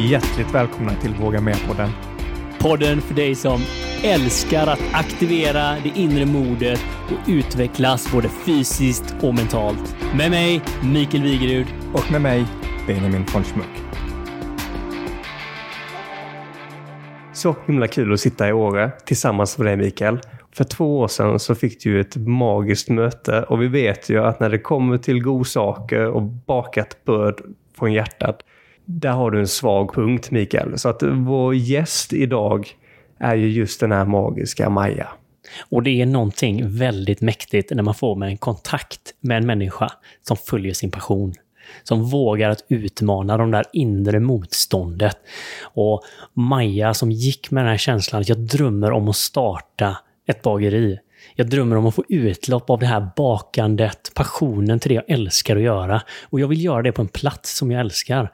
hjärtligt välkomna till Våga Med-podden. Podden för dig som älskar att aktivera det inre modet och utvecklas både fysiskt och mentalt. Med mig, Mikael Wigerud. Och med mig, Benjamin von Schmuck. Så himla kul att sitta i Åre tillsammans med dig Mikael. För två år sedan så fick du ett magiskt möte och vi vet ju att när det kommer till godsaker och bakat bröd från hjärtat, där har du en svag punkt Mikael. Så att vår gäst idag är ju just den här magiska Maja. Och det är någonting väldigt mäktigt när man får med en kontakt med en människa som följer sin passion. Som vågar att utmana de där inre motståndet. Och Maja som gick med den här känslan att jag drömmer om att starta ett bageri. Jag drömmer om att få utlopp av det här bakandet, passionen till det jag älskar att göra. Och jag vill göra det på en plats som jag älskar.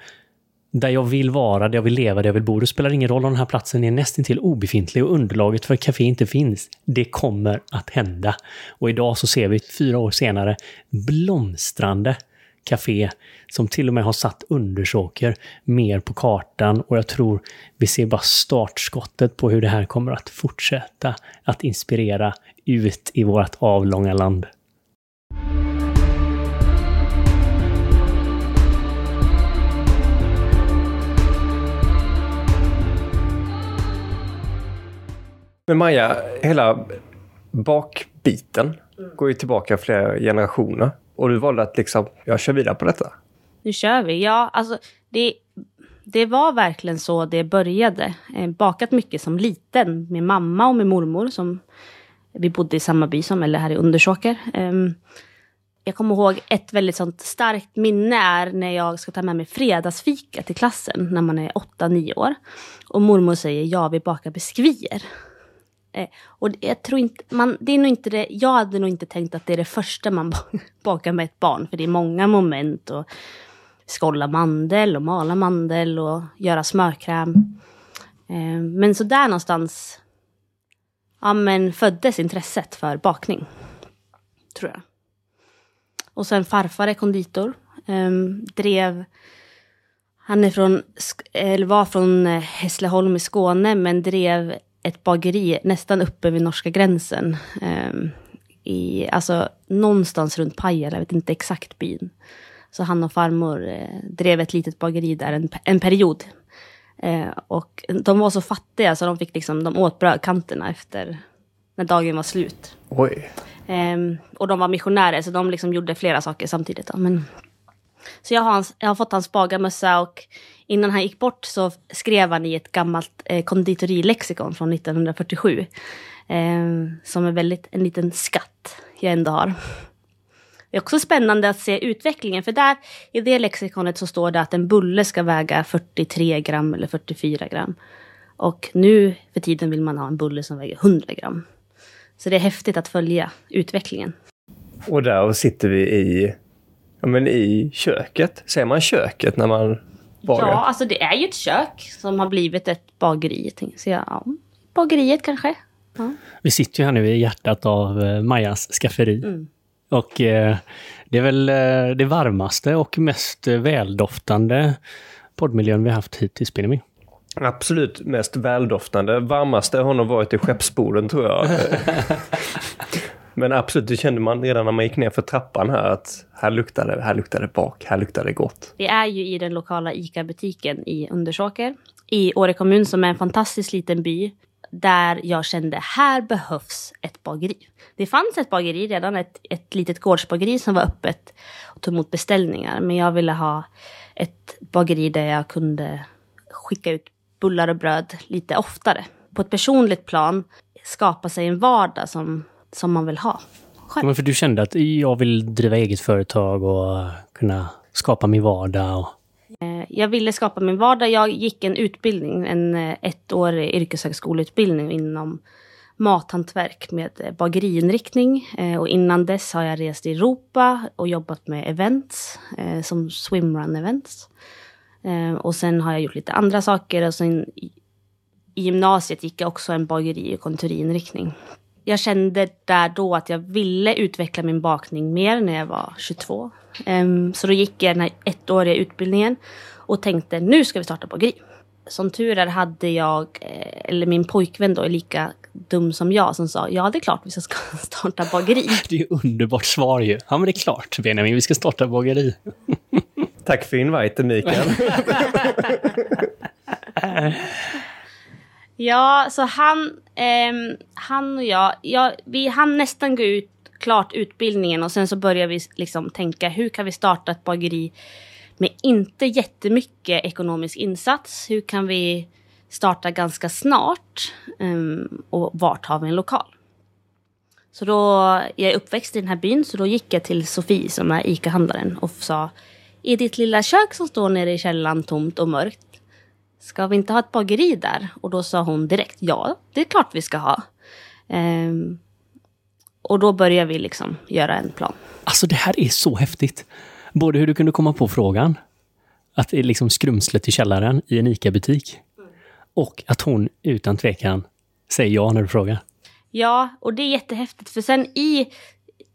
Där jag vill vara, där jag vill leva, där jag vill bo. Det spelar ingen roll om den här platsen är nästintill obefintlig och underlaget för café inte finns. Det kommer att hända. Och idag så ser vi, fyra år senare, blomstrande café som till och med har satt Undersåker mer på kartan och jag tror vi ser bara startskottet på hur det här kommer att fortsätta att inspirera ut i vårt avlånga land. Men Maja, hela bakbiten går ju tillbaka flera generationer. Och du valde att liksom, jag kör vidare på detta. Nu kör vi. Ja, alltså det, det var verkligen så det började. Eh, bakat mycket som liten med mamma och med mormor som vi bodde i samma by som, eller här i Undersåker. Eh, jag kommer ihåg ett väldigt sånt starkt minne är när jag ska ta med mig fredagsfika till klassen när man är 8-9 år. Och mormor säger ja, vi bakar biskvier. Eh, och jag tror inte, man, det är nog inte det, jag hade nog inte tänkt att det är det första man bakar med ett barn, för det är många moment. Och skålla mandel och mala mandel och göra smörkräm. Eh, men så där någonstans ja, men föddes intresset för bakning. Tror jag. Och sen farfar är konditor. Eh, drev han är från, eller var från eh, Hässleholm i Skåne, men drev ett bageri nästan uppe vid norska gränsen. Um, i, alltså någonstans runt Pajala, jag vet inte exakt byn. Så han och farmor eh, drev ett litet bageri där en, en period. Eh, och de var så fattiga så de fick liksom, de åt brödkanterna efter när dagen var slut. Oj. Eh, och de var missionärer så de liksom gjorde flera saker samtidigt. Då. Men, så jag har, hans, jag har fått hans bagarmössa och innan han gick bort så skrev han i ett gammalt eh, konditorilexikon från 1947. Eh, som är väldigt en liten skatt jag ändå har. Det är också spännande att se utvecklingen, för där i det lexikonet så står det att en bulle ska väga 43 gram eller 44 gram. Och nu för tiden vill man ha en bulle som väger 100 gram. Så det är häftigt att följa utvecklingen. Och där sitter vi i, ja, men i köket. Säger man köket när man bagar? Ja, alltså det är ju ett kök som har blivit ett bageri. Så ja, bageriet kanske. Ja. Vi sitter ju här nu i hjärtat av eh, Majas skafferi. Mm. Och eh, det är väl eh, det varmaste och mest väldoftande poddmiljön vi haft hittills, Benjamin. Absolut mest väldoftande. Varmaste har nog varit i skeppsborden tror jag. Men absolut, det kände man redan när man gick ner för trappan här att här luktar det, här luktar det bak, här luktar det gott. Vi är ju i den lokala ICA-butiken i Undersåker i Åre kommun som är en fantastisk liten by där jag kände här behövs ett bageri. Det fanns ett bageri redan, ett, ett litet gårdsbageri som var öppet och tog emot beställningar. Men jag ville ha ett bageri där jag kunde skicka ut bullar och bröd lite oftare. På ett personligt plan skapa sig en vardag som, som man vill ha. Själv. Men för du kände att jag vill driva eget företag och kunna skapa min vardag? Och... Eh, jag ville skapa min vardag. Jag gick en utbildning, en eh, ettårig yrkeshögskoleutbildning inom mathantverk med eh, bageriinriktning. Och innan dess har jag rest i Europa och jobbat med events, som swimrun events. Och sen har jag gjort lite andra saker och sen i gymnasiet gick jag också en bageri och konditoriinriktning. Jag kände där då att jag ville utveckla min bakning mer när jag var 22. Um, så då gick jag den här ettåriga utbildningen och tänkte nu ska vi starta bageri. som tur är hade jag, eh, eller min pojkvän då är lika dum som jag som sa ja det är klart vi ska starta bageri. Det är ju underbart svar ju. Ja men det är klart Benjamin, vi ska starta bageri. Tack för inviten Mikael. ja, så han, eh, han och jag, ja, vi hann nästan gå ut klart utbildningen och sen så började vi liksom tänka hur kan vi starta ett bageri med inte jättemycket ekonomisk insats. Hur kan vi starta ganska snart um, och vart har vi en lokal? Så då, jag är uppväxt i den här byn så då gick jag till Sofie som är ICA-handlaren och sa i ditt lilla kök som står nere i källaren tomt och mörkt ska vi inte ha ett bageri där? Och då sa hon direkt ja, det är klart vi ska ha. Um, och då började vi liksom göra en plan. Alltså det här är så häftigt. Både hur du kunde komma på frågan, att det är liksom skrumslet i källaren i en ICA-butik. Och att hon utan tvekan säger ja när du frågar. Ja, och det är jättehäftigt. För sen i,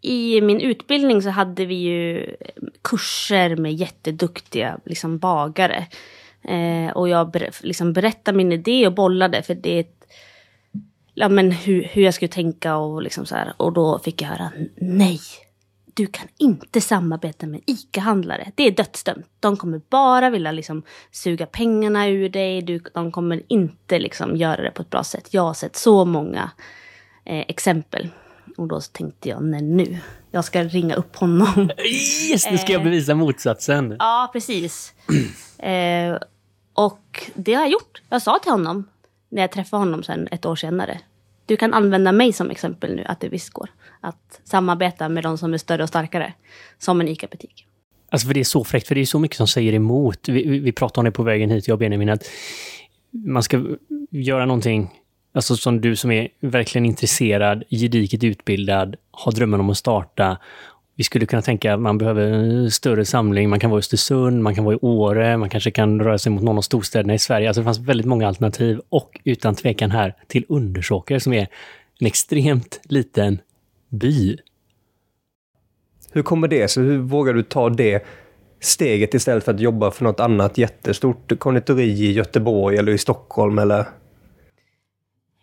i min utbildning så hade vi ju kurser med jätteduktiga liksom, bagare. Eh, och jag ber, liksom berättade min idé och bollade för det är ett, ja, men hur, hur jag skulle tänka och liksom så här. Och då fick jag höra nej du kan inte samarbeta med ICA-handlare. Det är dödsdömt. De kommer bara vilja liksom suga pengarna ur dig. Du, de kommer inte liksom göra det på ett bra sätt. Jag har sett så många eh, exempel. Och då tänkte jag, nej nu. Jag ska ringa upp honom. Yes, nu ska jag bevisa motsatsen. Ja, precis. eh, och det har jag gjort. Jag sa till honom när jag träffade honom sen ett år senare. Du kan använda mig som exempel nu, att det visst går att samarbeta med de som är större och starkare, som en ICA-butik. Alltså för det är så fräckt, för det är så mycket som säger emot. Vi, vi, vi pratade om det på vägen hit, jag och Benjamin, att man ska göra någonting, alltså som du som är verkligen intresserad, gediget utbildad, har drömmen om att starta. Vi skulle kunna tänka att man behöver en större samling. Man kan vara i Östersund, man kan vara i Åre, man kanske kan röra sig mot någon av storstäderna i Sverige. Alltså det fanns väldigt många alternativ och utan tvekan här till Undersåker som är en extremt liten by. Hur kommer det sig? Hur vågar du ta det steget istället för att jobba för något annat jättestort konditori i Göteborg eller i Stockholm eller?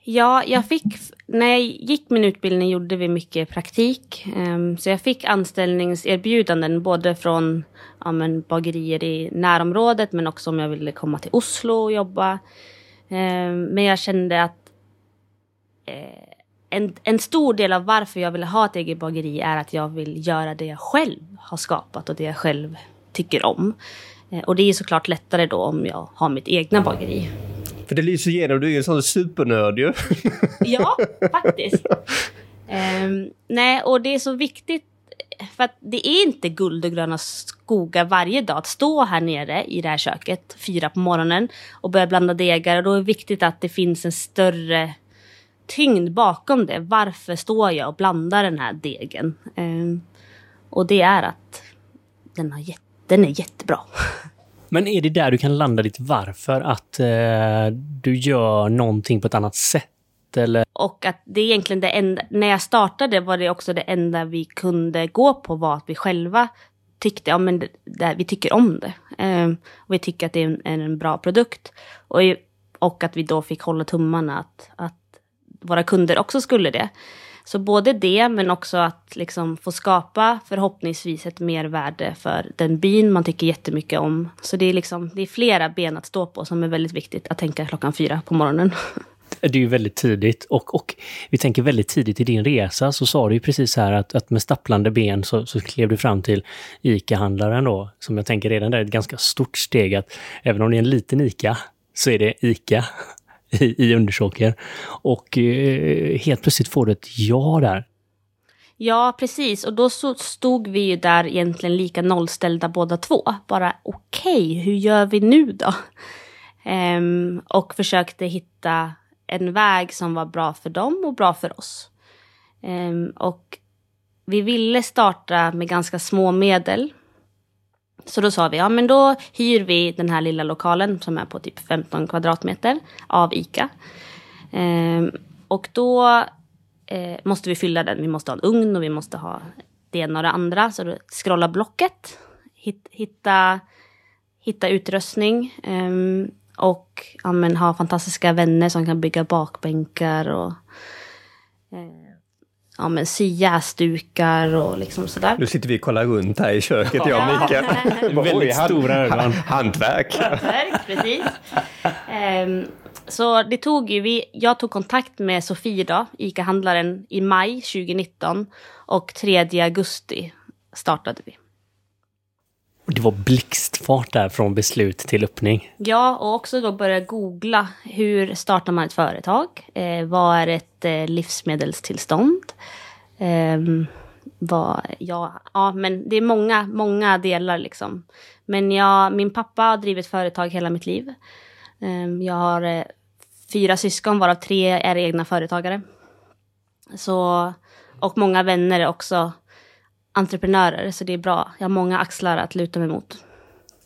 Ja, jag fick, när jag gick min utbildning gjorde vi mycket praktik. Ehm, så jag fick anställningserbjudanden både från ja, men, bagerier i närområdet men också om jag ville komma till Oslo och jobba. Ehm, men jag kände att eh, en, en stor del av varför jag ville ha ett eget bageri är att jag vill göra det jag själv har skapat och det jag själv tycker om. Eh, och det är såklart lättare då om jag har mitt egna bageri. För det lyser igenom, du är ju en sån supernörd ju. ja, faktiskt. Um, nej, och det är så viktigt för att det är inte guld och gröna skogar varje dag att stå här nere i det här köket fyra på morgonen och börja blanda degar. Och då är det viktigt att det finns en större tyngd bakom det. Varför står jag och blandar den här degen? Um, och det är att den, har den är jättebra. Men är det där du kan landa ditt varför? Att eh, du gör någonting på ett annat sätt? Eller? Och att det är egentligen det enda, när jag startade var det också det enda vi kunde gå på var att vi själva tyckte, ja men det, det, vi tycker om det. Um, och vi tycker att det är en, en bra produkt. Och, och att vi då fick hålla tummarna att, att våra kunder också skulle det. Så både det, men också att liksom få skapa förhoppningsvis ett mervärde för den byn man tycker jättemycket om. Så det är, liksom, det är flera ben att stå på som är väldigt viktigt att tänka klockan fyra på morgonen. Det är ju väldigt tidigt och, och vi tänker väldigt tidigt i din resa så sa du ju precis här att, att med stapplande ben så, så klev du fram till ICA-handlaren då, som jag tänker redan där är ett ganska stort steg att även om det är en liten ICA så är det ICA i, i Undersåker. Och eh, helt plötsligt får du ett ja där. Ja, precis. Och då så stod vi ju där egentligen lika nollställda båda två. Bara okej, okay, hur gör vi nu då? Ehm, och försökte hitta en väg som var bra för dem och bra för oss. Ehm, och vi ville starta med ganska små medel. Så då sa vi, ja men då hyr vi den här lilla lokalen som är på typ 15 kvadratmeter av ICA. Ehm, och då eh, måste vi fylla den. Vi måste ha en ugn och vi måste ha det ena och det andra. Så då scrolla blocket, hit, hitta, hitta utrustning. ehm, och ja, men, ha fantastiska vänner som kan bygga bakbänkar och eh, ja, men, sy jäsdukar och liksom sådär. Nu sitter vi och kollar runt här i köket, jag och Mikael. Väldigt stora ögon. Hantverk. Hantverk, precis. Ehm, så det tog ju, vi, jag tog kontakt med Sofie då, ICA-handlaren, i maj 2019 och 3 augusti startade vi. Det var blixtfart där från beslut till öppning. Ja, och också då börja googla hur startar man ett företag? Eh, vad är ett eh, livsmedelstillstånd? Eh, vad, ja, ja, men det är många, många delar liksom. Men jag, min pappa har drivit företag hela mitt liv. Eh, jag har eh, fyra syskon, varav tre är egna företagare. Så, och många vänner är också entreprenörer, så det är bra. Jag har många axlar att luta mig mot.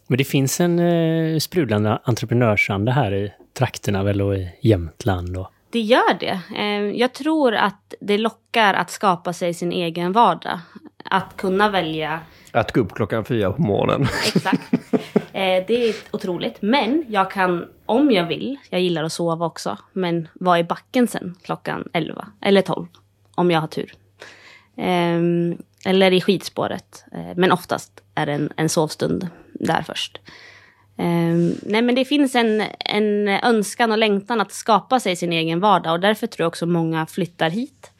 Men det finns en eh, sprudlande entreprenörsanda här i trakterna väl och i Jämtland. Och... Det gör det. Eh, jag tror att det lockar att skapa sig sin egen vardag. Att kunna välja. Att gå upp klockan fyra på morgonen. Exakt. Eh, det är otroligt. Men jag kan, om jag vill, jag gillar att sova också, men vara i backen sen klockan 11 eller 12. Om jag har tur. Ehm, eller i skidspåret. Eh, men oftast är det en, en sovstund där först. Um, nej men det finns en, en önskan och längtan att skapa sig sin egen vardag och därför tror jag också många flyttar hit.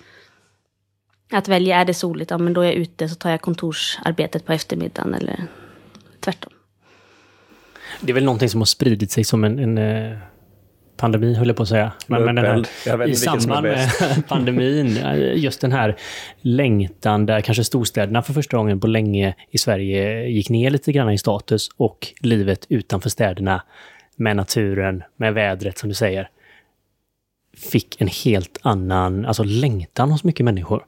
Att välja, är det soligt, ja men då är jag ute så tar jag kontorsarbetet på eftermiddagen eller tvärtom. Det är väl någonting som har spridit sig som en, en eh, pandemi, höll jag på att säga. Men, men den här, I samband med pandemin, just den här längtan där kanske storstäderna för första gången på länge i Sverige gick ner lite grann i status och livet utanför städerna med naturen, med vädret som du säger, fick en helt annan alltså längtan hos mycket människor.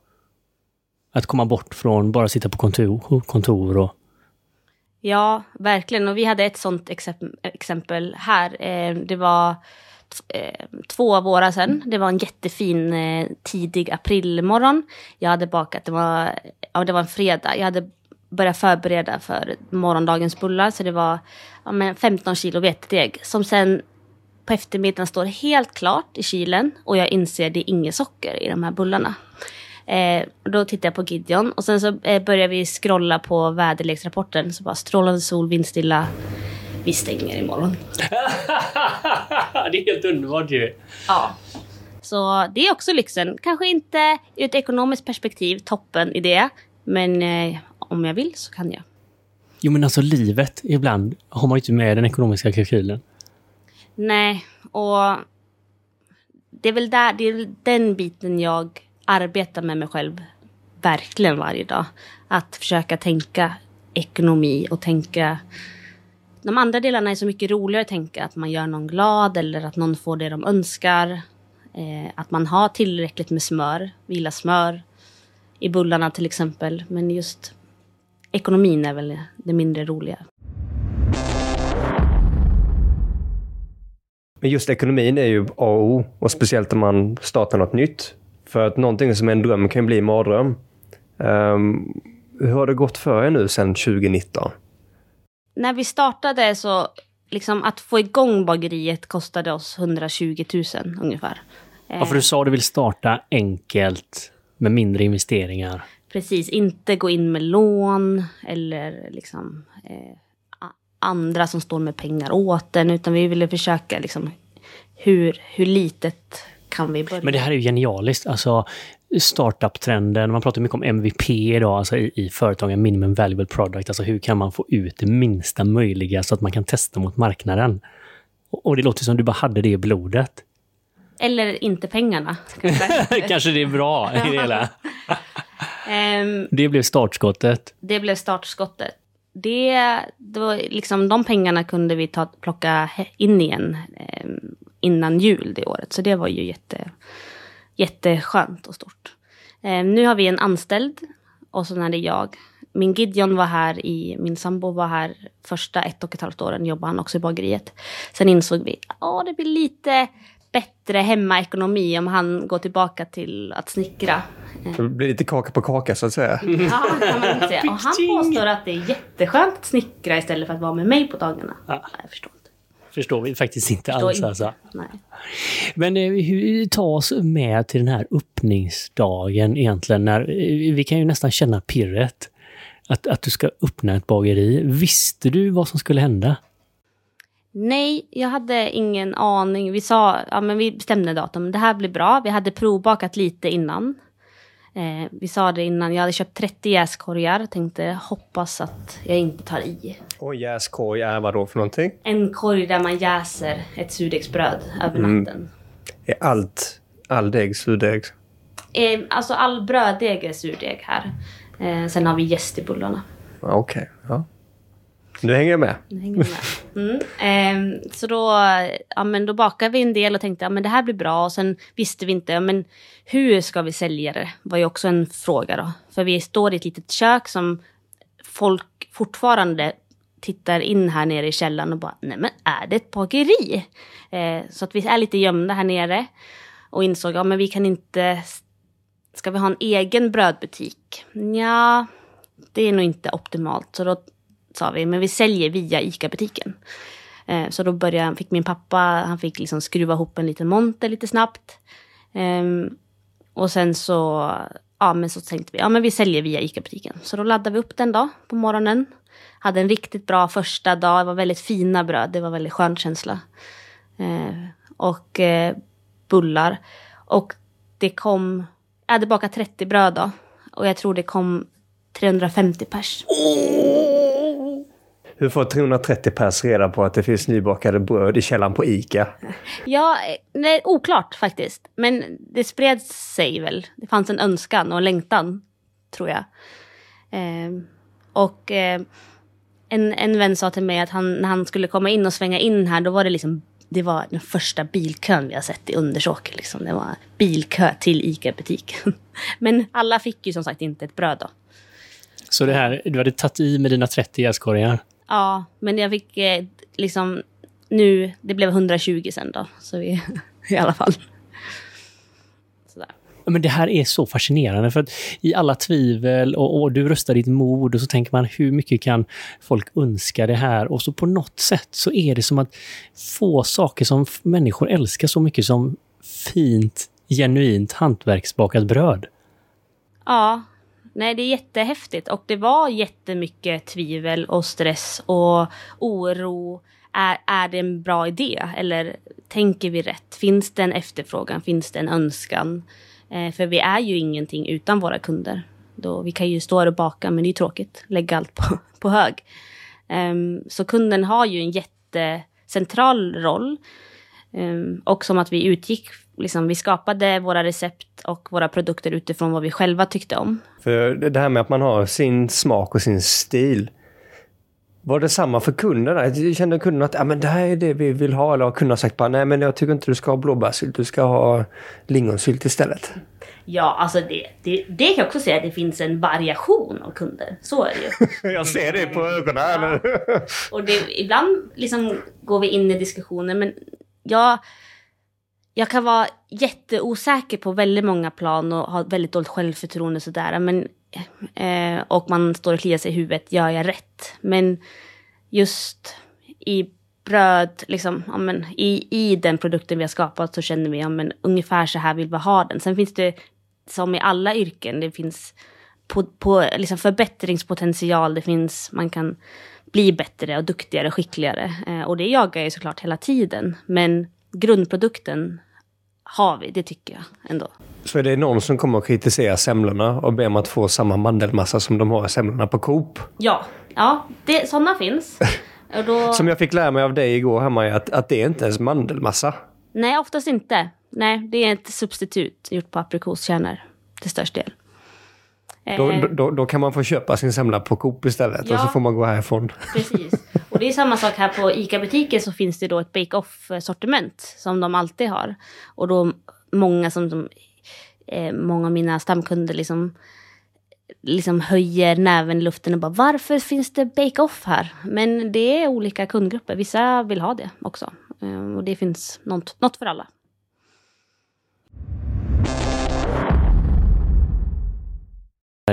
Att komma bort från bara sitta på kontor, kontor och Ja, verkligen. Och vi hade ett sånt exempel här. Eh, det var eh, två vårar sedan. Det var en jättefin eh, tidig aprilmorgon. Jag hade bakat, det var, ja, det var en fredag. Jag hade börjat förbereda för morgondagens bullar. Så det var ja, men 15 kilo vetedeg som sen på eftermiddagen står helt klart i kylen och jag inser att det är inget socker i de här bullarna. Eh, då tittar jag på Gideon och sen så eh, börjar vi scrolla på väderleksrapporten. Så bara strålande sol, vindstilla. Vi stänger imorgon. det är helt underbart ju. Ja. Så det är också lyxen. Kanske inte ur ett ekonomiskt perspektiv toppen i det. Men eh, om jag vill så kan jag. Jo men alltså livet, ibland har man ju inte med den ekonomiska kalkylen. Nej, och det är väl där, det är den biten jag arbetar med mig själv verkligen varje dag. Att försöka tänka ekonomi och tänka de andra delarna är så mycket roligare att tänka att man gör någon glad eller att någon får det de önskar. Eh, att man har tillräckligt med smör. Vi gillar smör i bullarna till exempel. Men just ekonomin är väl det mindre roliga. Men just ekonomin är ju A och O. Och speciellt om man startar något nytt. För att någonting som är en dröm kan bli en mardröm. Um, hur har det gått för er nu sedan 2019? När vi startade så, liksom att få igång bageriet kostade oss 120 000 ungefär. Ja, för du sa att du vill starta enkelt med mindre investeringar. Precis, inte gå in med lån eller liksom eh, andra som står med pengar åt en, utan vi ville försöka liksom hur, hur litet kan vi börja. Men det här är ju genialiskt. Alltså, startup-trenden, man pratar mycket om MVP idag, alltså i, i företagen, minimum valuable product, alltså hur kan man få ut det minsta möjliga så att man kan testa mot marknaden? Och, och det låter som du bara hade det i blodet. Eller inte pengarna. Kanske det är bra i det hela. um, det blev startskottet. Det blev startskottet. Det, det var liksom, de pengarna kunde vi ta, plocka in igen um, innan jul det året. Så det var ju jätte, jätteskönt och stort. Eh, nu har vi en anställd och så är det jag. Min Gideon var här i, min sambo var här första ett och ett halvt åren, jobbade han också i bageriet. Sen insåg vi, att det blir lite bättre hemmaekonomi om han går tillbaka till att snickra. Det blir lite kaka på kaka så att säga. Ja, kan man säga. Och han påstår att det är jätteskönt att snickra istället för att vara med mig på dagarna. Ja. Jag förstår. Förstår vi faktiskt inte Förstår alls. inte. Alltså. Nej. Men eh, hur, ta oss med till den här öppningsdagen egentligen. När, eh, vi kan ju nästan känna pirret. Att, att du ska öppna ett bageri. Visste du vad som skulle hända? Nej, jag hade ingen aning. Vi sa, ja men vi bestämde datum, det här blir bra. Vi hade provbakat lite innan. Eh, vi sa det innan, jag hade köpt 30 jäskorgar. Tänkte hoppas att jag inte tar i. Och jäskorg är vad då för någonting? En korg där man jäser ett surdegsbröd över natten. Är allt, all deg surdeg? Eh, alltså all bröddeg är surdeg här. Eh, sen har vi jäst i bullarna. Ja, Okej, ja. Nu hänger jag med. Nu hänger med. Mm. Eh, så då, ja, men då bakade vi en del och tänkte att ja, det här blir bra. Och sen visste vi inte, ja, men hur ska vi sälja det? var ju också en fråga då. För vi står i ett litet kök som folk fortfarande tittar in här nere i källaren och bara, nej men är det ett bageri? Eh, så att vi är lite gömda här nere. Och insåg, ja men vi kan inte, ska vi ha en egen brödbutik? Ja, det är nog inte optimalt. Så då sa vi, men vi säljer via ICA-butiken. Eh, så då började, fick min pappa, han fick liksom skruva ihop en liten monter lite snabbt. Ehm, och sen så, ja men så tänkte vi, ja men vi säljer via ICA-butiken. Så då laddade vi upp den då på morgonen. Hade en riktigt bra första dag, det var väldigt fina bröd, det var väldigt skön känsla. Ehm, och eh, bullar. Och det kom, jag hade bakat 30 bröd då. Och jag tror det kom 350 pers. Hur får 330 pers reda på att det finns nybakade bröd i källaren på ICA? Ja, nej, oklart faktiskt. Men det spred sig väl. Det fanns en önskan och en längtan, tror jag. Eh, och eh, en, en vän sa till mig att han, när han skulle komma in och svänga in här, då var det liksom det var den första bilkön vi har sett i Undersåker. Liksom. Det var bilkö till ICA-butiken. Men alla fick ju som sagt inte ett bröd då. Så det här, du hade tagit i med dina 30 jäskorgar. Ja, men jag fick eh, liksom nu, det blev 120 sen då. Så vi, i alla fall. Sådär. Men det här är så fascinerande för att i alla tvivel och, och du röstar ditt mod och så tänker man hur mycket kan folk önska det här och så på något sätt så är det som att få saker som människor älskar så mycket som fint, genuint hantverksbakat bröd. Ja, nej det är jättehäftigt och det var jättemycket tvivel och stress och oro. Är, är det en bra idé eller tänker vi rätt? Finns det en efterfrågan? Finns det en önskan? Eh, för vi är ju ingenting utan våra kunder. Då, vi kan ju stå här och baka men det är tråkigt. Lägga allt på, på hög. Um, så kunden har ju en jättecentral roll. Um, och som att vi utgick, liksom, vi skapade våra recept och våra produkter utifrån vad vi själva tyckte om. För det här med att man har sin smak och sin stil. Var det samma för kunderna? Kände kunden att ja, men det här är det vi vill ha? Eller har kunderna sagt bara nej men jag tycker inte du ska ha blåbärssylt, du ska ha lingonsylt istället? Ja, alltså det, det, det kan jag också säga att det finns en variation av kunder. Så är det ju. Jag ser det på ögonen. eller? Och det, ibland liksom går vi in i diskussioner men jag, jag kan vara jätteosäker på väldigt många plan och ha väldigt dåligt självförtroende och sådär. Men, eh, och man står och kliar sig i huvudet, gör jag rätt? Men just i bröd, liksom, ja, men, i, i den produkten vi har skapat så känner vi ja, men, ungefär så här vill vi ha den. Sen finns det, som i alla yrken, det finns på, på, liksom förbättringspotential. Det finns, man kan bli bättre och duktigare och skickligare. Eh, och det jagar jag ju såklart hela tiden. Men grundprodukten har vi, det tycker jag ändå. Så är det någon som kommer att kritisera semlorna och ber om att få samma mandelmassa som de har i semlorna på Coop. Ja, ja det, sådana finns. Och då, Som jag fick lära mig av dig igår hemma, att, att det är inte ens mandelmassa. Nej, oftast inte. Nej, det är ett substitut gjort på aprikoskärnor till störst del. Då, Eh, då, då kan man få köpa sin semla på Coop istället och Ja. så får man gå härifrån. Precis. Och det är samma sak här på ICA-butiken så finns det då ett bake-off-sortiment som de alltid har. Och då många som, som eh, många av mina stamkunder liksom, liksom höjer näven i luften och bara varför finns det bake-off här? Men det är olika kundgrupper. Vissa vill ha det också. Eh, och det finns något, något för alla.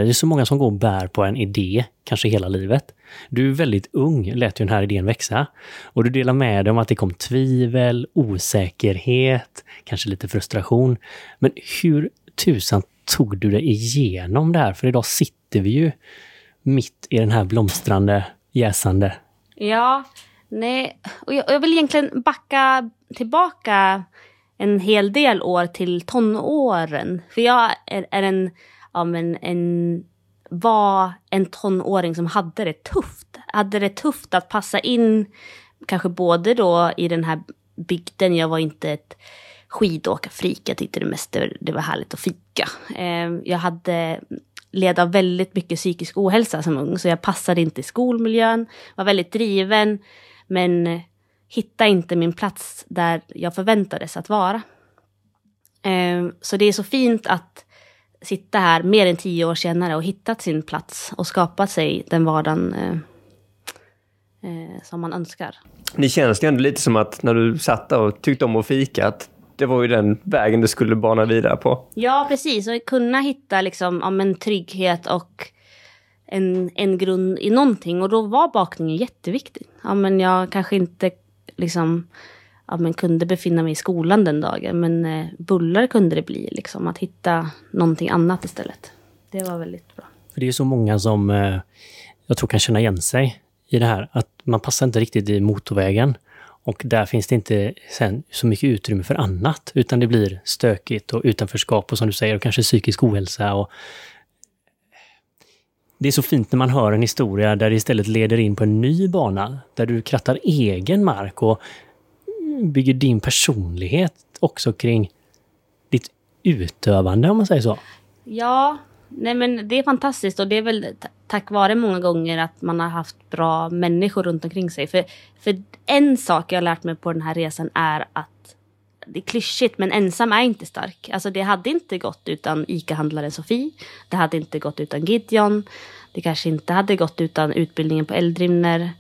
Det är så många som går och bär på en idé, kanske hela livet. Du är väldigt ung, lät ju den här idén växa. Och du delar med dig om att det kom tvivel, osäkerhet, kanske lite frustration. Men hur tusan tog du dig igenom det här? För idag sitter vi ju mitt i den här blomstrande, jäsande. Ja, nej. Och jag, jag vill egentligen backa tillbaka en hel del år till tonåren. För jag är, är en, ja, men en, var en tonåring som hade det tufft. Hade det tufft att passa in, kanske både då i den här bygden. Jag var inte ett skidåkarfreak. Jag tyckte det mest det var härligt att fika. Ehm, jag hade led av väldigt mycket psykisk ohälsa som ung, så jag passade inte i skolmiljön, var väldigt driven, men hittade inte min plats där jag förväntades att vara. Ehm, så det är så fint att sitta här mer än tio år senare och hittat sin plats och skapat sig den vardagen eh, eh, som man önskar. Det känns ju ändå lite som att när du satt och tyckte om att fika, att det var ju den vägen du skulle bana vidare på. Ja, precis. Och kunna hitta liksom, ja, en trygghet och en, en grund i någonting. Och då var bakningen jätteviktig. Ja, men jag kanske inte liksom, ja, men kunde befinna mig i skolan den dagen. Men eh, bullar kunde det bli. Liksom, att hitta någonting annat istället. Det var väldigt bra. För det är så många som eh, jag tror kan känna igen sig i det här. Att man passar inte riktigt i motorvägen. Och där finns det inte sen så mycket utrymme för annat, utan det blir stökigt och utanförskap och som du säger, och kanske psykisk ohälsa. Och det är så fint när man hör en historia där det istället leder in på en ny bana, där du krattar egen mark och bygger din personlighet också kring ditt utövande, om man säger så. Ja, nej men det är fantastiskt och det är väl tack vare många gånger att man har haft bra människor runt omkring sig. För, för en sak jag har lärt mig på den här resan är att det är klyschigt, men ensam är inte stark. Alltså det hade inte gått utan ICA-handlaren Sofie. Det hade inte gått utan Gideon. Det kanske inte hade gått utan utbildningen på Eldrimner.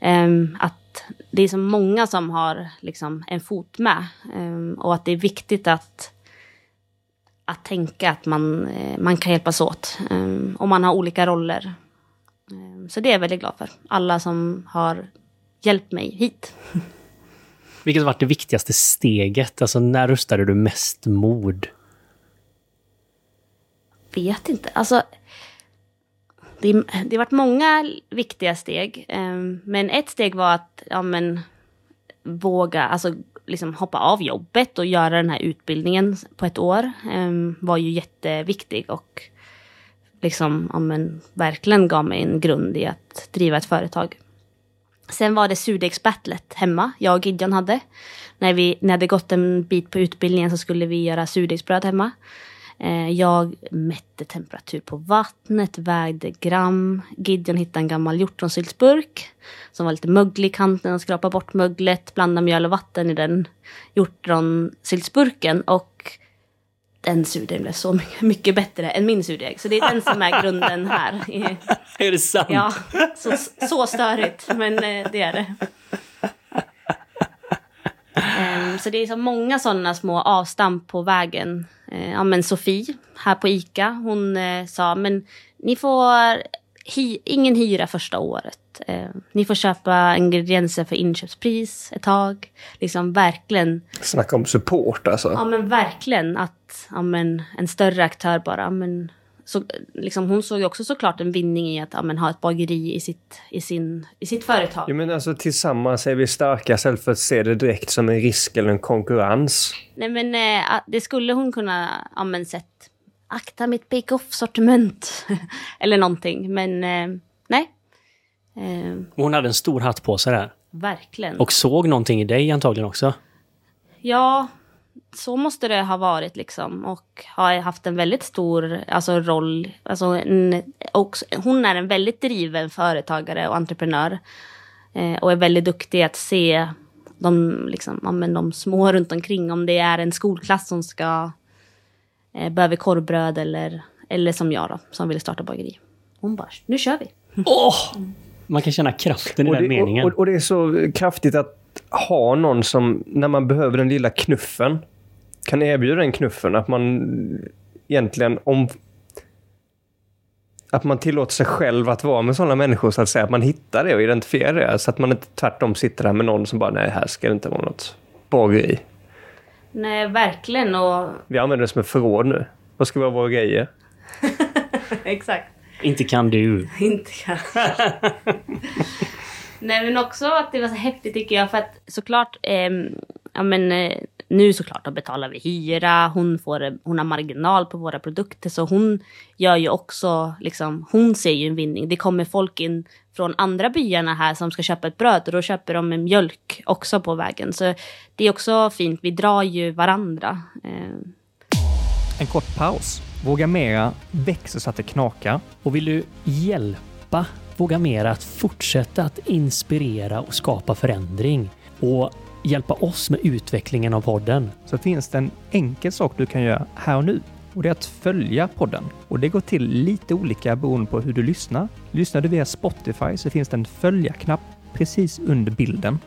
Um, att det är så många som har liksom en fot med. Um, och att det är viktigt att att tänka att man, eh, man kan hjälpas åt. Um, och man har olika roller. Um, så det är jag väldigt glad för. Alla som har hjälpt mig hit. Vilket har varit det viktigaste steget? Alltså när rustade du mest mod? Vet inte. Alltså, det, det har varit många viktiga steg. Ehm, men ett steg var att ja, men, våga, alltså liksom hoppa av jobbet och göra den här utbildningen på ett år um, var ju jätteviktig och liksom, ja, men, verkligen gav mig en grund i att driva ett företag. Sen var det surdegsbattlet hemma, jag och Gideon hade. När vi när det hade gått en bit på utbildningen så skulle vi göra surdegsbröd hemma. Eh, jag mätte temperatur på vattnet, vägde gram. Gideon hittade en gammal hjortronsyltsburk som var lite möglig i kanten och skrapade bort möglet, blandade mjöl och vatten i den hjortronsyltsburken och den surdegen blev så mycket bättre än min surdeg. Så det är den som är grunden här. Är det sant? Ja, så, så störigt, men eh, det är det. Så det är så många sådana små avstamp på vägen. Uh, ja, men Sofie här på ICA, hon uh, sa men ni får hy ingen hyra första året. Uh, ni får köpa ingredienser för inköpspris ett tag. Liksom verkligen. Snacka om support alltså. Ja men verkligen att ja, men, en större aktör bara. Men, så, liksom, hon såg ju också såklart en vinning i att ja, men, ha ett bageri i sitt, i sin, i sitt företag. Jo, men alltså, tillsammans är vi starka istället för att se det direkt som en risk eller en konkurrens. Nej men eh, det skulle hon kunna ja, men, sett. Akta mitt bake-off-sortiment. eller någonting. Men eh, nej. Eh, hon hade en stor hatt på sig där. Verkligen. Och såg någonting i dig antagligen också. Ja, så måste det ha varit liksom. Och har haft en väldigt stor alltså, roll. Alltså, en, också, hon är en väldigt driven företagare och entreprenör. Eh, och är väldigt duktig att se de, liksom, ja, men de små runt omkring. Om det är en skolklass som ska eh, behöver korvbröd eller, eller som jag då, som vill starta bageri. Hon bara, nu kör vi. Oh! Man kan känna kraften i och den det, meningen. Och, och, det är så kraftigt att ha någon som, när man behöver den lilla knuffen, kan erbjuda den knuffen. Att man egentligen om... Att man tillåter sig själv att vara med sådana människor så att säga. Att man hittar det och identifierar det. Så att man inte tvärtom sitter där med någon som bara, nej här ska det inte vara något bageri. Nej, verkligen. Och... Vi använder det som ett förråd nu. Vad ska vara våra grejer? Exakt. Inte kan du. Inte kanske. Nej men också att det var så häftigt tycker jag för att såklart, eh, ja men eh, nu såklart då betalar vi hyra, hon, får, hon har marginal på våra produkter så hon gör ju också, liksom, hon ser ju en vinning. Det kommer folk in från andra byarna här som ska köpa ett bröd och då köper de en mjölk också på vägen. Så det är också fint, vi drar ju varandra. Eh. En kort paus. Våga Mera växer så att det knakar. Och vill du hjälpa Våga Mera att fortsätta att inspirera och skapa förändring och hjälpa oss med utvecklingen av podden. Så finns det en enkel sak du kan göra här och nu och det är att följa podden. Och det går till lite olika beroende på hur du lyssnar. Lyssnar du via Spotify så finns det en följa-knapp precis under bilden.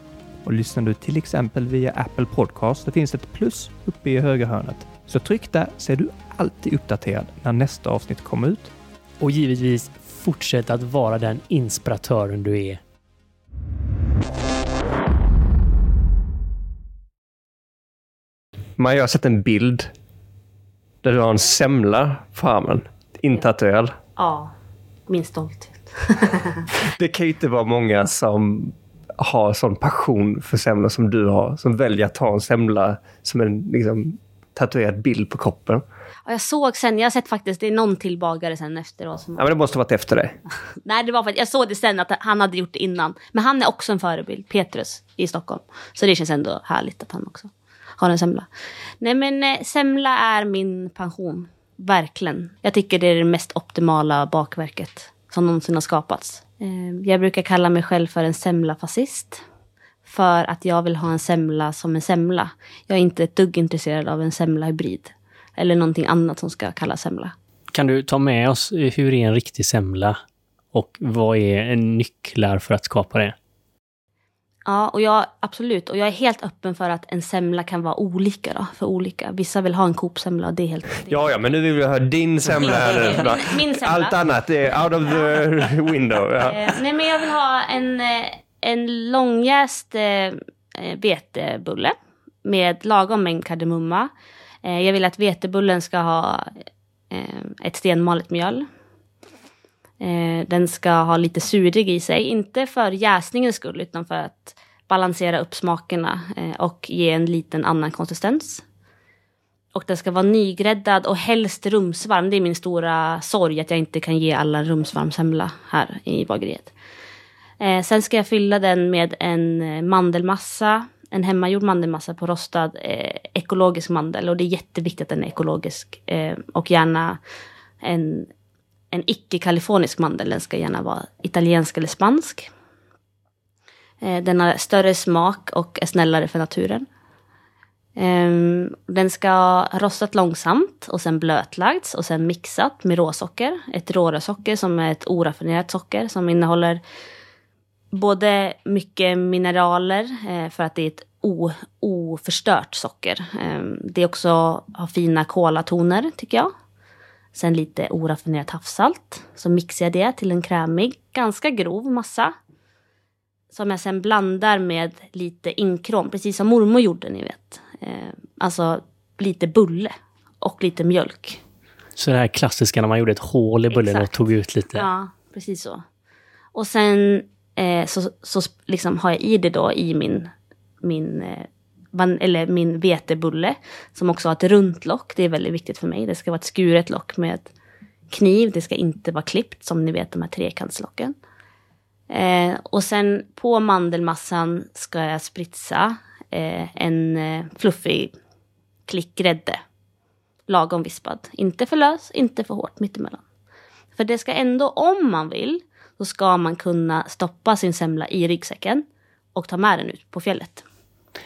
Och lyssnar du till exempel via Apple Podcast så finns det ett plus uppe i högra hörnet. Så tryck där så är du alltid uppdaterad när nästa avsnitt kommer ut. Och givetvis fortsätt att vara den inspiratören du är. Man har sett en bild där du har en semla på armen. Intatuerad. Ja, min stolthet. det kan ju inte vara många som har sån passion för semlor som du har. Som väljer att ta en semla som en liksom, tatuerad bild på kroppen. Ja, jag såg sen, jag har sett faktiskt, det är någon till bagare sen efteråt. Som... Ja, men det måste ha varit efter dig. Nej, det var för att jag såg det sen att han hade gjort det innan. Men han är också en förebild, Petrus i Stockholm. Så det känns ändå härligt att han också har en semla. Nej men eh, semla är min pension. Verkligen. Jag tycker det är det mest optimala bakverket som någonsin har skapats. Eh, jag brukar kalla mig själv för en semlafascist. För att jag vill ha en semla som en semla. Jag är inte ett dugg intresserad av en semla-hybrid. Eller någonting annat som ska kallas semla. Kan du ta med oss hur är en riktig semla? Och vad är nycklar för att skapa det? Ja, och jag, absolut. Och jag är helt öppen för att en semla kan vara olika då, för olika. Vissa vill ha en Coop-semla, det är helt... Det ja, ja, men nu vill vi ha din semla här nu. Min semla. Allt annat är out of the window. Ja. Eh, nej, men jag vill ha en, eh, en långjäst eh, eh, vetebulle med lagom mängd kardemumma. Eh, jag vill att vetebullen ska ha eh, ett stenmalet mjöl. Eh, den ska ha lite surdeg i sig, inte för jäsningens skull utan för att balansera upp smakerna eh, och ge en liten annan konsistens. Och den ska vara nygräddad och helst rumsvarm. Det är min stora sorg att jag inte kan ge alla rumsvarm semla här i bageriet. Eh, sen ska jag fylla den med en eh, mandelmassa, en hemmagjord mandelmassa på rostad eh, ekologisk mandel. Och det är jätteviktigt att den är ekologisk. Eh, och gärna en, en icke-kalifornisk mandel. Den ska gärna vara italiensk eller spansk. Eh, den har större smak och är snällare för naturen. Um, den ska ha rostat långsamt och sen blötlagts och sen mixat med råsocker. Ett rårösocker som är ett oraffinerat socker som innehåller både mycket mineraler eh, för att det är ett o, oförstört socker. Eh, det är också har fina kolatoner tycker jag. Sen lite oraffinerat havssalt. Så mixar jag det till en krämig, ganska grov massa. Som jag sen blandar med lite inkrom, precis som mormor gjorde ni vet. Eh, alltså lite bulle och lite mjölk. Så det här klassiska när man gjorde ett hål i bullen Exakt. och tog ut lite? Ja, precis så. Och sen eh, så, så liksom har jag i det då i min, min, eh, van, eller min vetebulle. Som också har ett runt lock. Det är väldigt viktigt för mig. Det ska vara ett skuret lock med kniv. Det ska inte vara klippt som ni vet de här trekantslocken. Eh, och sen på mandelmassan ska jag spritsa eh, en eh, fluffig klick grädde. Lagom vispad. Inte för lös, inte för hårt, mittemellan. För det ska ändå, om man vill, så ska man kunna stoppa sin semla i ryggsäcken och ta med den ut på fjället.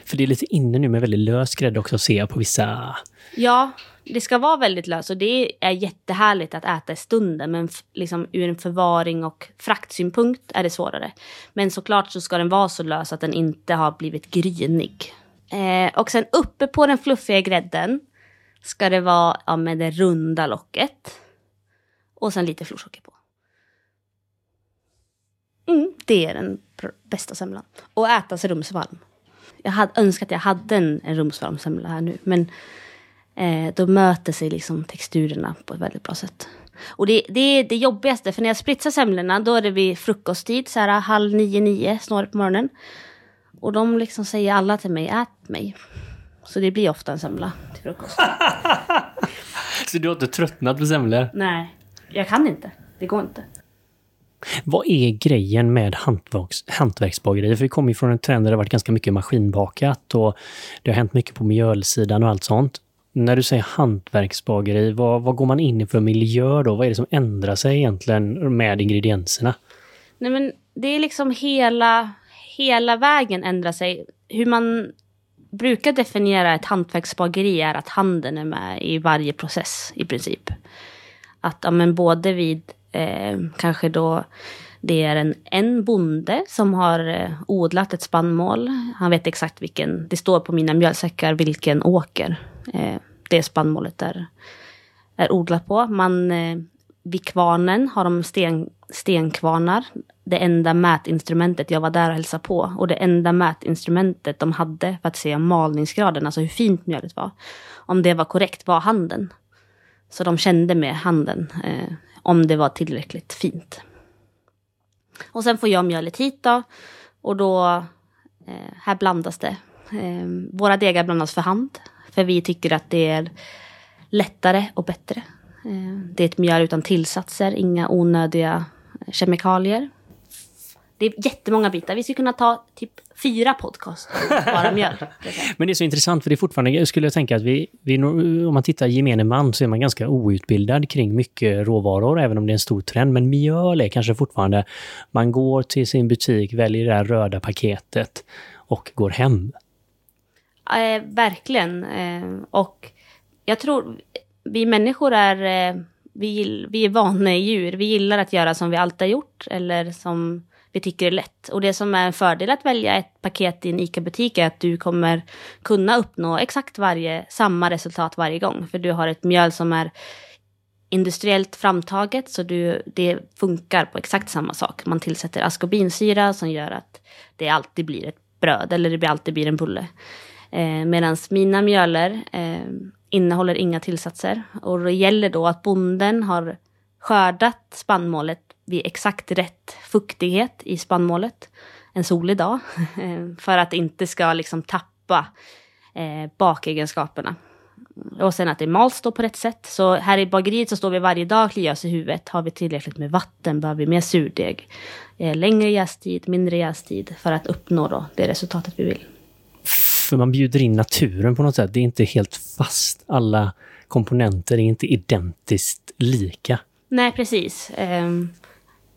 För det är lite inne nu med väldigt lös grädde också ser jag på vissa... Ja, det ska vara väldigt löst och det är jättehärligt att äta i stunden. Men liksom ur en förvaring och fraktsynpunkt är det svårare. Men såklart så ska den vara så lös att den inte har blivit grynig. Eh, och sen uppe på den fluffiga grädden ska det vara ja, med det runda locket. Och sen lite florsocker på. Mm, det är den bästa semlan. Och ätas rumsvarm. Jag hade önskat att jag hade en, en rumsvarm semla här nu. Men eh, då möter sig liksom texturerna på ett väldigt bra sätt. Och det, det är det jobbigaste, för när jag spritsar semlorna då är det vid frukosttid, så här halv nio, nio, snarare på morgonen. Och de liksom säger alla till mig, ät mig. Så det blir ofta en semla till frukost. Så du har inte tröttnat på semlor? Nej, jag kan inte. Det går inte. Vad är grejen med hantverks, hantverksbagerier? För vi kommer ju från en trend där det har varit ganska mycket maskinbakat och det har hänt mycket på mjölsidan och allt sånt. När du säger hantverksbageri, vad, vad går man in i för miljö då? Vad är det som ändrar sig egentligen med ingredienserna? Nej men det är liksom hela, hela vägen ändrar sig. Hur man brukar definiera ett hantverksbageri är att handen är med i varje process i princip. Att ja, men både vid eh, kanske då det är en, en bonde som har eh, odlat ett spannmål. Han vet exakt vilken, det står på mina mjölsäckar vilken åker eh, det spannmålet är, är odlat på. Man, eh, vid kvarnen har de sten, stenkvarnar. Det enda mätinstrumentet, jag var där och hälsade på, och det enda mätinstrumentet de hade för att se malningsgraden, alltså hur fint mjölet var, om det var korrekt, var handen. Så de kände med handen eh, om det var tillräckligt fint. Och sen får jag mjölet hit då. Och då, eh, här blandas det. Eh, våra degar blandas för hand. För vi tycker att det är lättare och bättre. Eh, det är ett mjöl utan tillsatser, inga onödiga kemikalier. Det är jättemånga bitar. Vi skulle kunna ta typ fyra podcast bara mjöl. Men det är så intressant för det är fortfarande, jag skulle tänka att vi, vi, om man tittar gemene man så är man ganska outbildad kring mycket råvaror, även om det är en stor trend. Men mjöl är kanske fortfarande, man går till sin butik, väljer det där röda paketet och går hem. Eh, verkligen. Eh, och jag tror, vi människor är, eh, vi, vi är vana djur. Vi gillar att göra som vi alltid har gjort, eller som vi tycker är lätt. Och det som är en fördel att välja ett paket i en ICA-butik är att du kommer kunna uppnå exakt varje, samma resultat varje gång. För du har ett mjöl som är industriellt framtaget, så du, det funkar på exakt samma sak. Man tillsätter askorbinsyra som gör att det alltid blir ett bröd, eller det alltid blir en bulle. Eh, Medan mina mjöler eh, innehåller inga tillsatser. Och det gäller då att bonden har skördat spannmålet vid exakt rätt fuktighet i spannmålet en solig dag. för att det inte ska liksom tappa eh, bakegenskaperna. Och sen att det mals då på rätt sätt. Så här i bageriet så står vi varje dag och kliar oss i huvudet. Har vi tillräckligt med vatten? Behöver vi mer surdeg? Eh, längre jästid, mindre jästid för att uppnå då det resultatet vi vill. För man bjuder in naturen på något sätt. Det är inte helt fast. Alla komponenter är inte identiskt lika. Nej, precis. Um,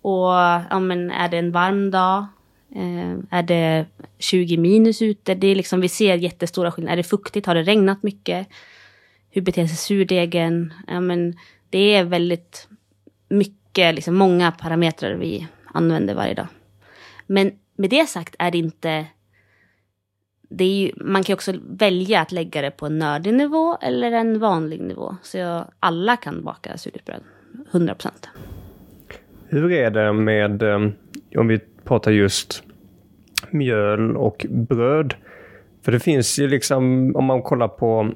och ja, men är det en varm dag? Eh, är det 20 minus ute? Det är liksom, vi ser jättestora skillnader. Är det fuktigt? Har det regnat mycket? Hur beter sig surdegen? Ja, men det är väldigt mycket, liksom många parametrar vi använder varje dag. Men med det sagt är det inte... Det är ju, man kan också välja att lägga det på en nördig nivå eller en vanlig nivå. Så jag, alla kan baka surdegsbröd, 100 procent. Hur är det med, eh, om vi pratar just mjöl och bröd? För det finns ju liksom, om man kollar på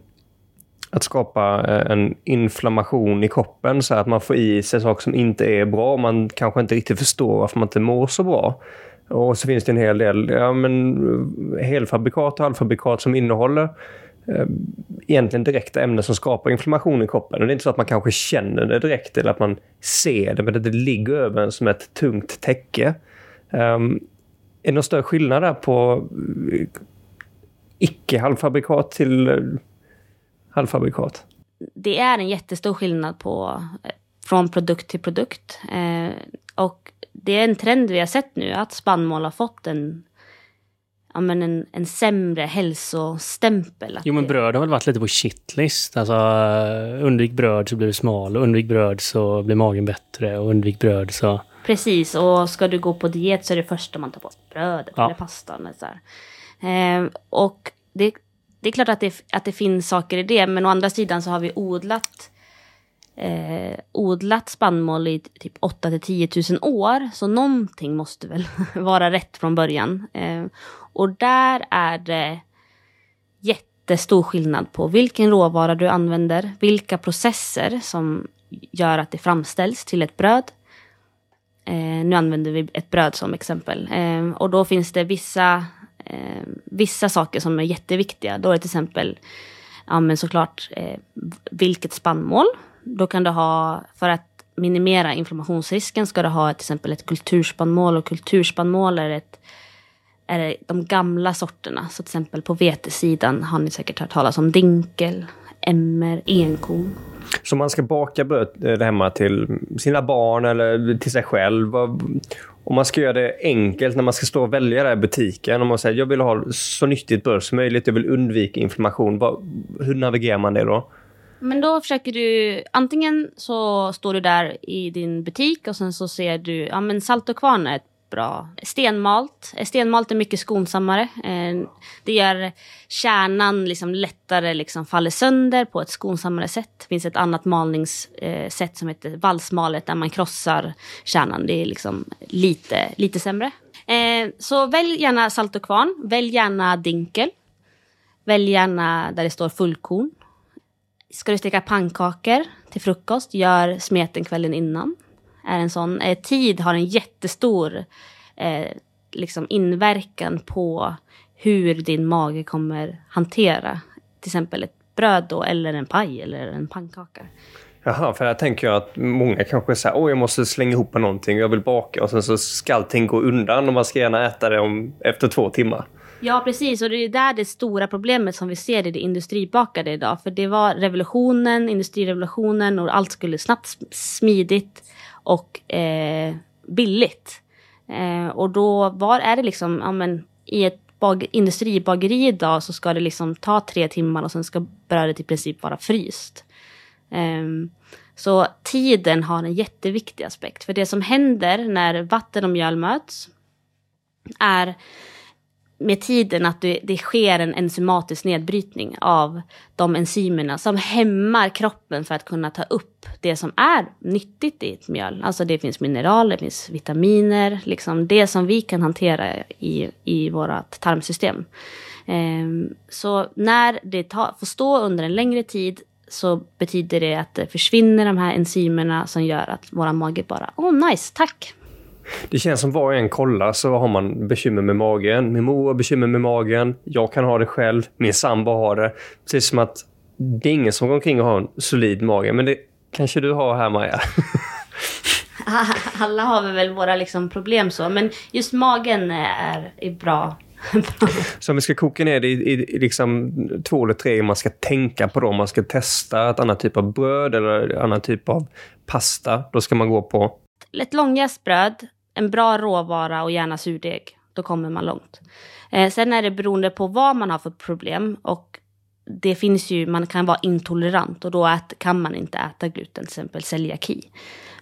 att skapa eh, en inflammation i kroppen så att man får i sig saker som inte är bra. Man kanske inte riktigt förstår varför man inte mår så bra. Och så finns det en hel del ja, men, eh, helfabrikat och halvfabrikat som innehåller Eh, egentligen direkta ämnen som skapar inflammation i kroppen. Och det är inte så att man kanske känner det direkt eller att man ser det, men det ligger över en som ett tungt täcke. Um, är det någon större skillnad där på eh, icke-halvfabrikat till eh, halvfabrikat? Det är en jättestor skillnad på från produkt till produkt. Eh, och det är en trend vi har sett nu att spannmål har fått en ja, men en, en sämre hälsostämpel. Jo, men bröd har väl varit lite på shitlist. Alltså, undvik bröd så blir du smal och undvik bröd så blir magen bättre och undvik bröd så... Precis, och ska du gå på diet så är det första man tar bort brödet ja. eller pastan. Eller så eh, och det, det är klart att det, att det finns saker i det, men å andra sidan så har vi odlat eh, odlat spannmål i typ 8 till 10 000 år. Så någonting måste väl vara rätt från början. Eh, och där är det jättestor skillnad på vilken råvara du använder, vilka processer som gör att det framställs till ett bröd. Eh, nu använder vi ett bröd som exempel. Eh, och då finns det vissa, eh, vissa saker som är jätteviktiga. Då är det till exempel ja, men såklart eh, vilket spannmål. Då kan du ha, för att minimera inflammationsrisken ska du ha till exempel ett kulturspannmål och kulturspannmål är, ett, är de gamla sorterna. Så till exempel på vetesidan har ni säkert hört talas om dinkel, emmer, enkorn. Så man ska baka bröd eh, hemma till sina barn eller till sig själv. Om man ska göra det enkelt när man ska stå och välja det i butiken. Om man säger jag vill ha så nyttigt bröd som möjligt, jag vill undvika inflammation. Hur navigerar man det då? Men då försöker du, antingen så står du där i din butik och sen så ser du, ja men salt och kvarn är ett bra. Stenmalt. Stenmalt är mycket skonsammare. Eh, det gör kärnan liksom lättare liksom faller sönder på ett skonsammare sätt. Det finns ett annat malningssätt som heter valsmalet där man krossar kärnan. Det är liksom lite, lite sämre. Eh, så välj gärna salt och kvarn. Välj gärna dinkel. Välj gärna där det står fullkorn. Ska du steka pannkakor till frukost, gör smeten kvällen innan är en sån. Eh, tid har en jättestor eh, liksom inverkan på hur din mage kommer hantera till exempel ett bröd då, eller en paj eller en pannkaka. Jaha, för här tänker jag att många kanske säger åh jag måste slänga ihop någonting, jag vill baka och sen så ska allting gå undan och man ska gärna äta det om, efter två timmar. Ja, precis. Och det är där det stora problemet som vi ser i det industribakade idag. För det var revolutionen, industrirevolutionen och allt skulle snabbt, smidigt och eh, billigt. Eh, och då var är det liksom, ja men i ett bag, industribageri idag så ska det liksom ta tre timmar och sen ska brödet i princip vara fryst. Eh, så tiden har en jätteviktig aspekt. För det som händer när vatten och mjöl möts är med tiden att det, det, sker en enzymatisk nedbrytning av de enzymerna som hämmar kroppen för att kunna ta upp det som är nyttigt i ett mjöl. Alltså det finns mineraler, det finns vitaminer, liksom det som vi kan hantera i, i vårt tarmsystem. Ehm, så när det ta, får stå under en längre tid så betyder det att det försvinner de här enzymerna som gör att våra mage bara, åh oh, nice, tack, det känns som var och en kollar så har man bekymmer med magen. Min mor har bekymmer med magen. Jag kan ha det själv. Min sambo har det. Precis som att det är ingen som går omkring och har en solid mage. Men det kanske du har här Maja? Alla har vi väl våra liksom problem så. Men just magen är, är bra. så om vi ska koka ner det i, i, liksom två eller tre man ska tänka på då. Om man ska testa ett annat typ av bröd eller annan typ av pasta. Då ska man gå på? Ett långjäst bröd en bra råvara och gärna surdeg. Då kommer man långt. Eh, sen är det beroende på vad man har för problem. Och det finns ju, man kan vara intolerant och då ät, kan man inte äta gluten, till exempel celiaki.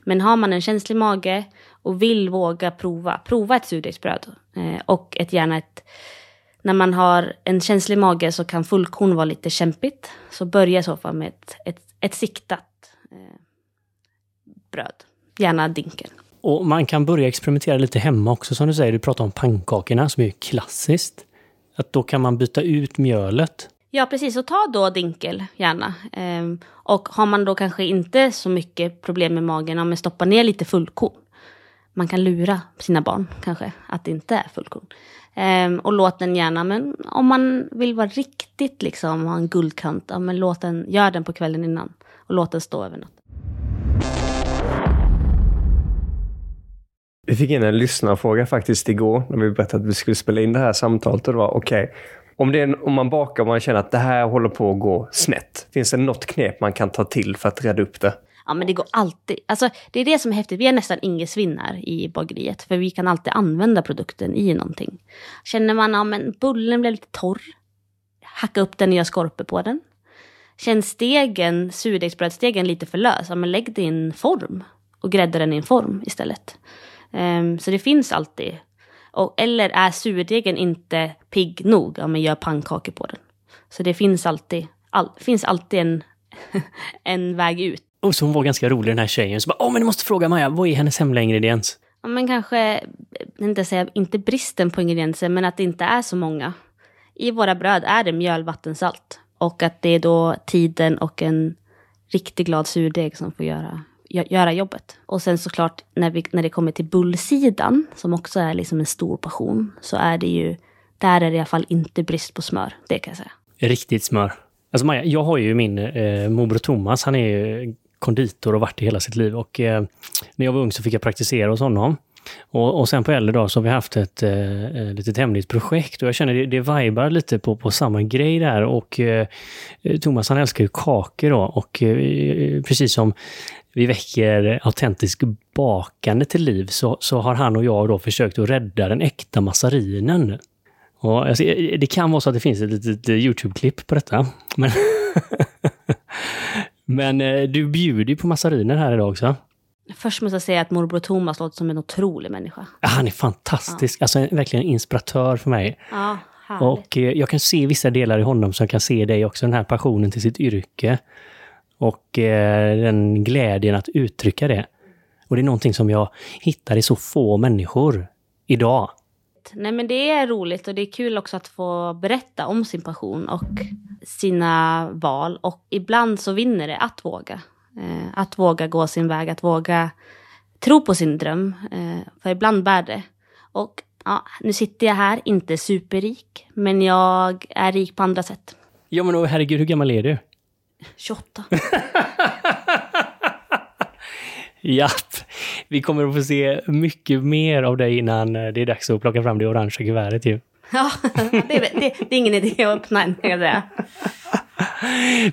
Men har man en känslig mage och vill våga prova, prova ett surdegsbröd. Eh, och ett, gärna ett, när man har en känslig mage så kan fullkorn vara lite kämpigt. Så börja i så fall med ett, ett, ett siktat eh, bröd. Gärna dinkel. Och man kan börja experimentera lite hemma också som du säger. Du pratar om pannkakorna som är klassiskt. Att då kan man byta ut mjölet. Ja, precis. Och ta då dinkel gärna. Ehm, och har man då kanske inte så mycket problem med magen, men stoppa ner lite fullkorn. Man kan lura sina barn kanske att det inte är fullkorn. Ehm, och låt den gärna, men om man vill vara riktigt liksom, ha en guldkant, ja, men låt den, gör den på kvällen innan. Och låt den stå över natten. Vi fick in en lyssnarfråga faktiskt igår när vi berättade att vi skulle spela in det här samtalet. Och det var okej, okay, om, om man bakar och man känner att det här håller på att gå snett. Finns det något knep man kan ta till för att rädda upp det? Ja, men det går alltid. Alltså, det är det som är häftigt. Vi är nästan ingesvinnar i bageriet. För vi kan alltid använda produkten i någonting. Känner man att ja, bullen blev lite torr. Hacka upp den och göra skorpor på den. Känns stegen, surdegsbrödstegen lite för lös. Ja, men lägg det i en form. Och grädda den i en form istället. Um, så det finns alltid. Och, eller är surdegen inte pigg nog, ja men gör pannkakor på den. Så det finns alltid, all, finns alltid en, en väg ut. Och så hon var ganska rolig den här tjejen. Så bara, åh men du måste fråga Maja, vad är hennes hemliga ingrediens? Ja, men kanske, inte säga, inte bristen på ingredienser, men att det inte är så många. I våra bröd är det mjöl, vatten, salt. Och att det är då tiden och en riktigt glad surdeg som får göra, göra jobbet. Och sen såklart när, vi, när det kommer till bullsidan, som också är liksom en stor passion, så är det ju, där är det i alla fall inte brist på smör, det kan jag säga. Riktigt smör. Alltså Maja, jag har ju min eh, morbror Thomas, han är ju konditor och varit det hela sitt liv. Och eh, när jag var ung så fick jag praktisera hos honom. Och, och sen på äldre dag så har vi haft ett eh, eh, litet hemligt projekt och jag känner det, det vibar lite på, på samma grej där. Och eh, Thomas han älskar ju kakor då och eh, precis som vi väcker autentisk bakande till liv så, så har han och jag då försökt att rädda den äkta massarinen. Och, alltså, det kan vara så att det finns ett litet Youtube-klipp på detta. Men, men eh, du bjuder ju på massariner här idag också. Först måste jag säga att morbror Thomas låter som en otrolig människa. Ja, han är fantastisk. Ja. Alltså verkligen en inspiratör för mig. Ja, och eh, jag kan se vissa delar i honom som kan se dig också, den här passionen till sitt yrke. Och eh, den glädjen att uttrycka det. Och det är någonting som jag hittar i så få människor idag. Nej men det är roligt och det är kul också att få berätta om sin passion och sina val. Och ibland så vinner det att våga. Eh, att våga gå sin väg, att våga tro på sin dröm. Eh, för ibland bär det. Och ja, nu sitter jag här, inte superrik, men jag är rik på andra sätt. Ja men herregud, hur gammal är du? 28. Japp. Vi kommer att få se mycket mer av dig innan det är dags att plocka fram det orangea kuvertet ju. Ja, det är, det, det är ingen idé att öppna än, jag.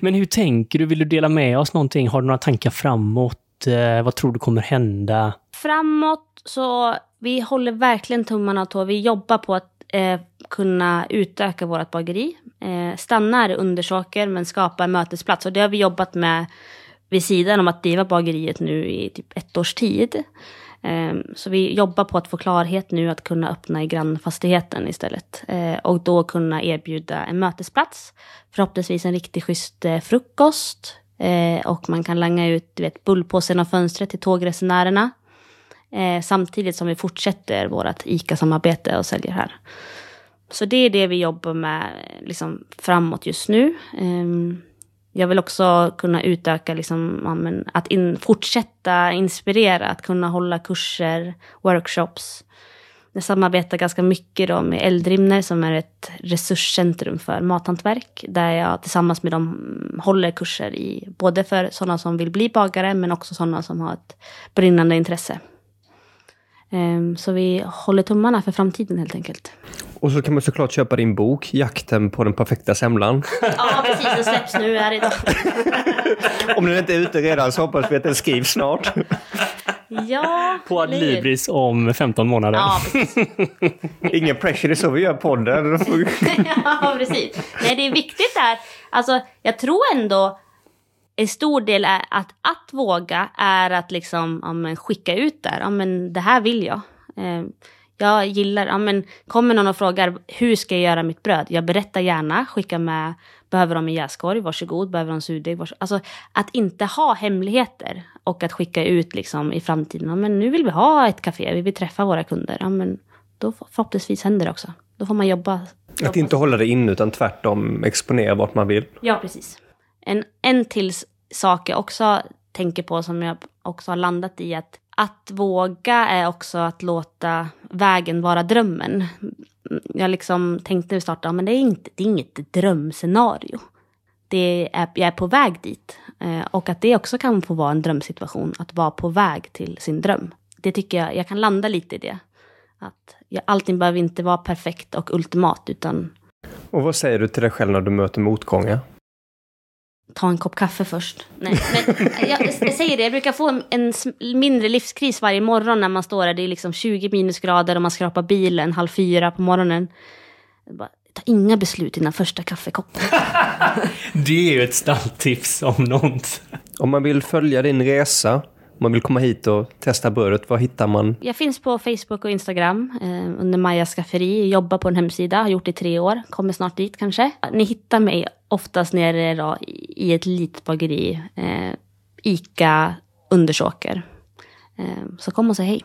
Men hur tänker du? Vill du dela med oss någonting? Har du några tankar framåt? Eh, vad tror du kommer hända? Framåt så vi håller verkligen tummarna och tå. Vi jobbar på att eh, kunna utöka vårt bageri. Eh, stanna i Undersåker men skapa en mötesplats. Och det har vi jobbat med vid sidan om att driva bageriet nu i typ ett års tid. Ehm, så vi jobbar på att få klarhet nu att kunna öppna i grannfastigheten istället. Eh, och då kunna erbjuda en mötesplats. Förhoppningsvis en riktigt schysst eh, frukost. Eh, och man kan langa ut du vet, bullpåsen och fönstret till tågresenärerna. Eh, samtidigt som vi fortsätter vårt ICA-samarbete och säljer här. Så det är det vi jobbar med liksom, framåt just nu. Ehm, jag vill också kunna utöka, liksom, ja, men, att in, fortsätta inspirera, att kunna hålla kurser, workshops. Jag samarbetar ganska mycket då med Eldrimner som är ett resurscentrum för mathantverk. Där jag tillsammans med dem håller kurser i både för sådana som vill bli bagare men också sådana som har ett brinnande intresse. Ehm, så vi håller tummarna för framtiden helt enkelt. Och så kan man såklart köpa din bok, Jakten på den perfekta semlan. Ja, precis. Den släpps nu här idag. Om den inte är ute redan så hoppas vi att den skrivs snart. Ja, På Adlibris om 15 månader. Ja, precis. Ingen pressure, det är så vi gör podden. ja, precis. Nej, det är viktigt där. Alltså, jag tror ändå en stor del är att, att våga är att liksom, ja, men skicka ut där. Ja, men det här vill jag. Eh, jag gillar, ja men kommer någon och frågar hur ska jag göra mitt bröd? Jag berättar gärna, skicka med, behöver de en jäskorg, varsågod, behöver de surdeg, varsågod. Alltså att inte ha hemligheter och att skicka ut liksom i framtiden, ja men nu vill vi ha ett café, vi vill träffa våra kunder, ja men då förhoppningsvis händer det också. Då får man jobba. jobba. Att inte hålla det in utan tvärtom exponera vart man vill. Ja, precis. En, en till sak jag också tänker på som jag också har landat i att att våga är också att låta vägen vara drömmen. Mm, jag liksom tänkte vi starten, men det är, inte, det är inget drömscenario. Det är, jag är på väg dit. Eh, och att det också kan få vara en drömsituation, att vara på väg till sin dröm. Det tycker jag, jag kan landa lite i det. Att jag, allting behöver inte vara perfekt och ultimat, utan... Och vad säger du till dig själv när du möter motgångar? Ta en kopp kaffe först. Nej, men jag, jag, säger det, jag brukar få en, en, mindre livskris varje morgon när man står där. Det är liksom 20 minusgrader och man skrapar bilen halv fyra på morgonen. Bara, ta inga beslut innan första kaffekoppen. det är ju ett stalltips om något. Om man vill följa din resa man vill komma hit och testa brödet, var hittar man? Jag finns på Facebook och Instagram eh, under Majas skafferi. Jobbar på en hemsida, har gjort det i tre år. Kommer snart dit kanske. Ni hittar mig oftast nere då, i ett litet bageri eh, ICA Undersåker. Eh, så kom och säg hej.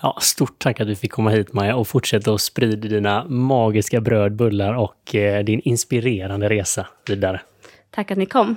Ja, stort tack att du fick komma hit Maja och fortsätta att sprida dina magiska bröd, bullar och eh, din inspirerande resa vidare. Tack att ni kom.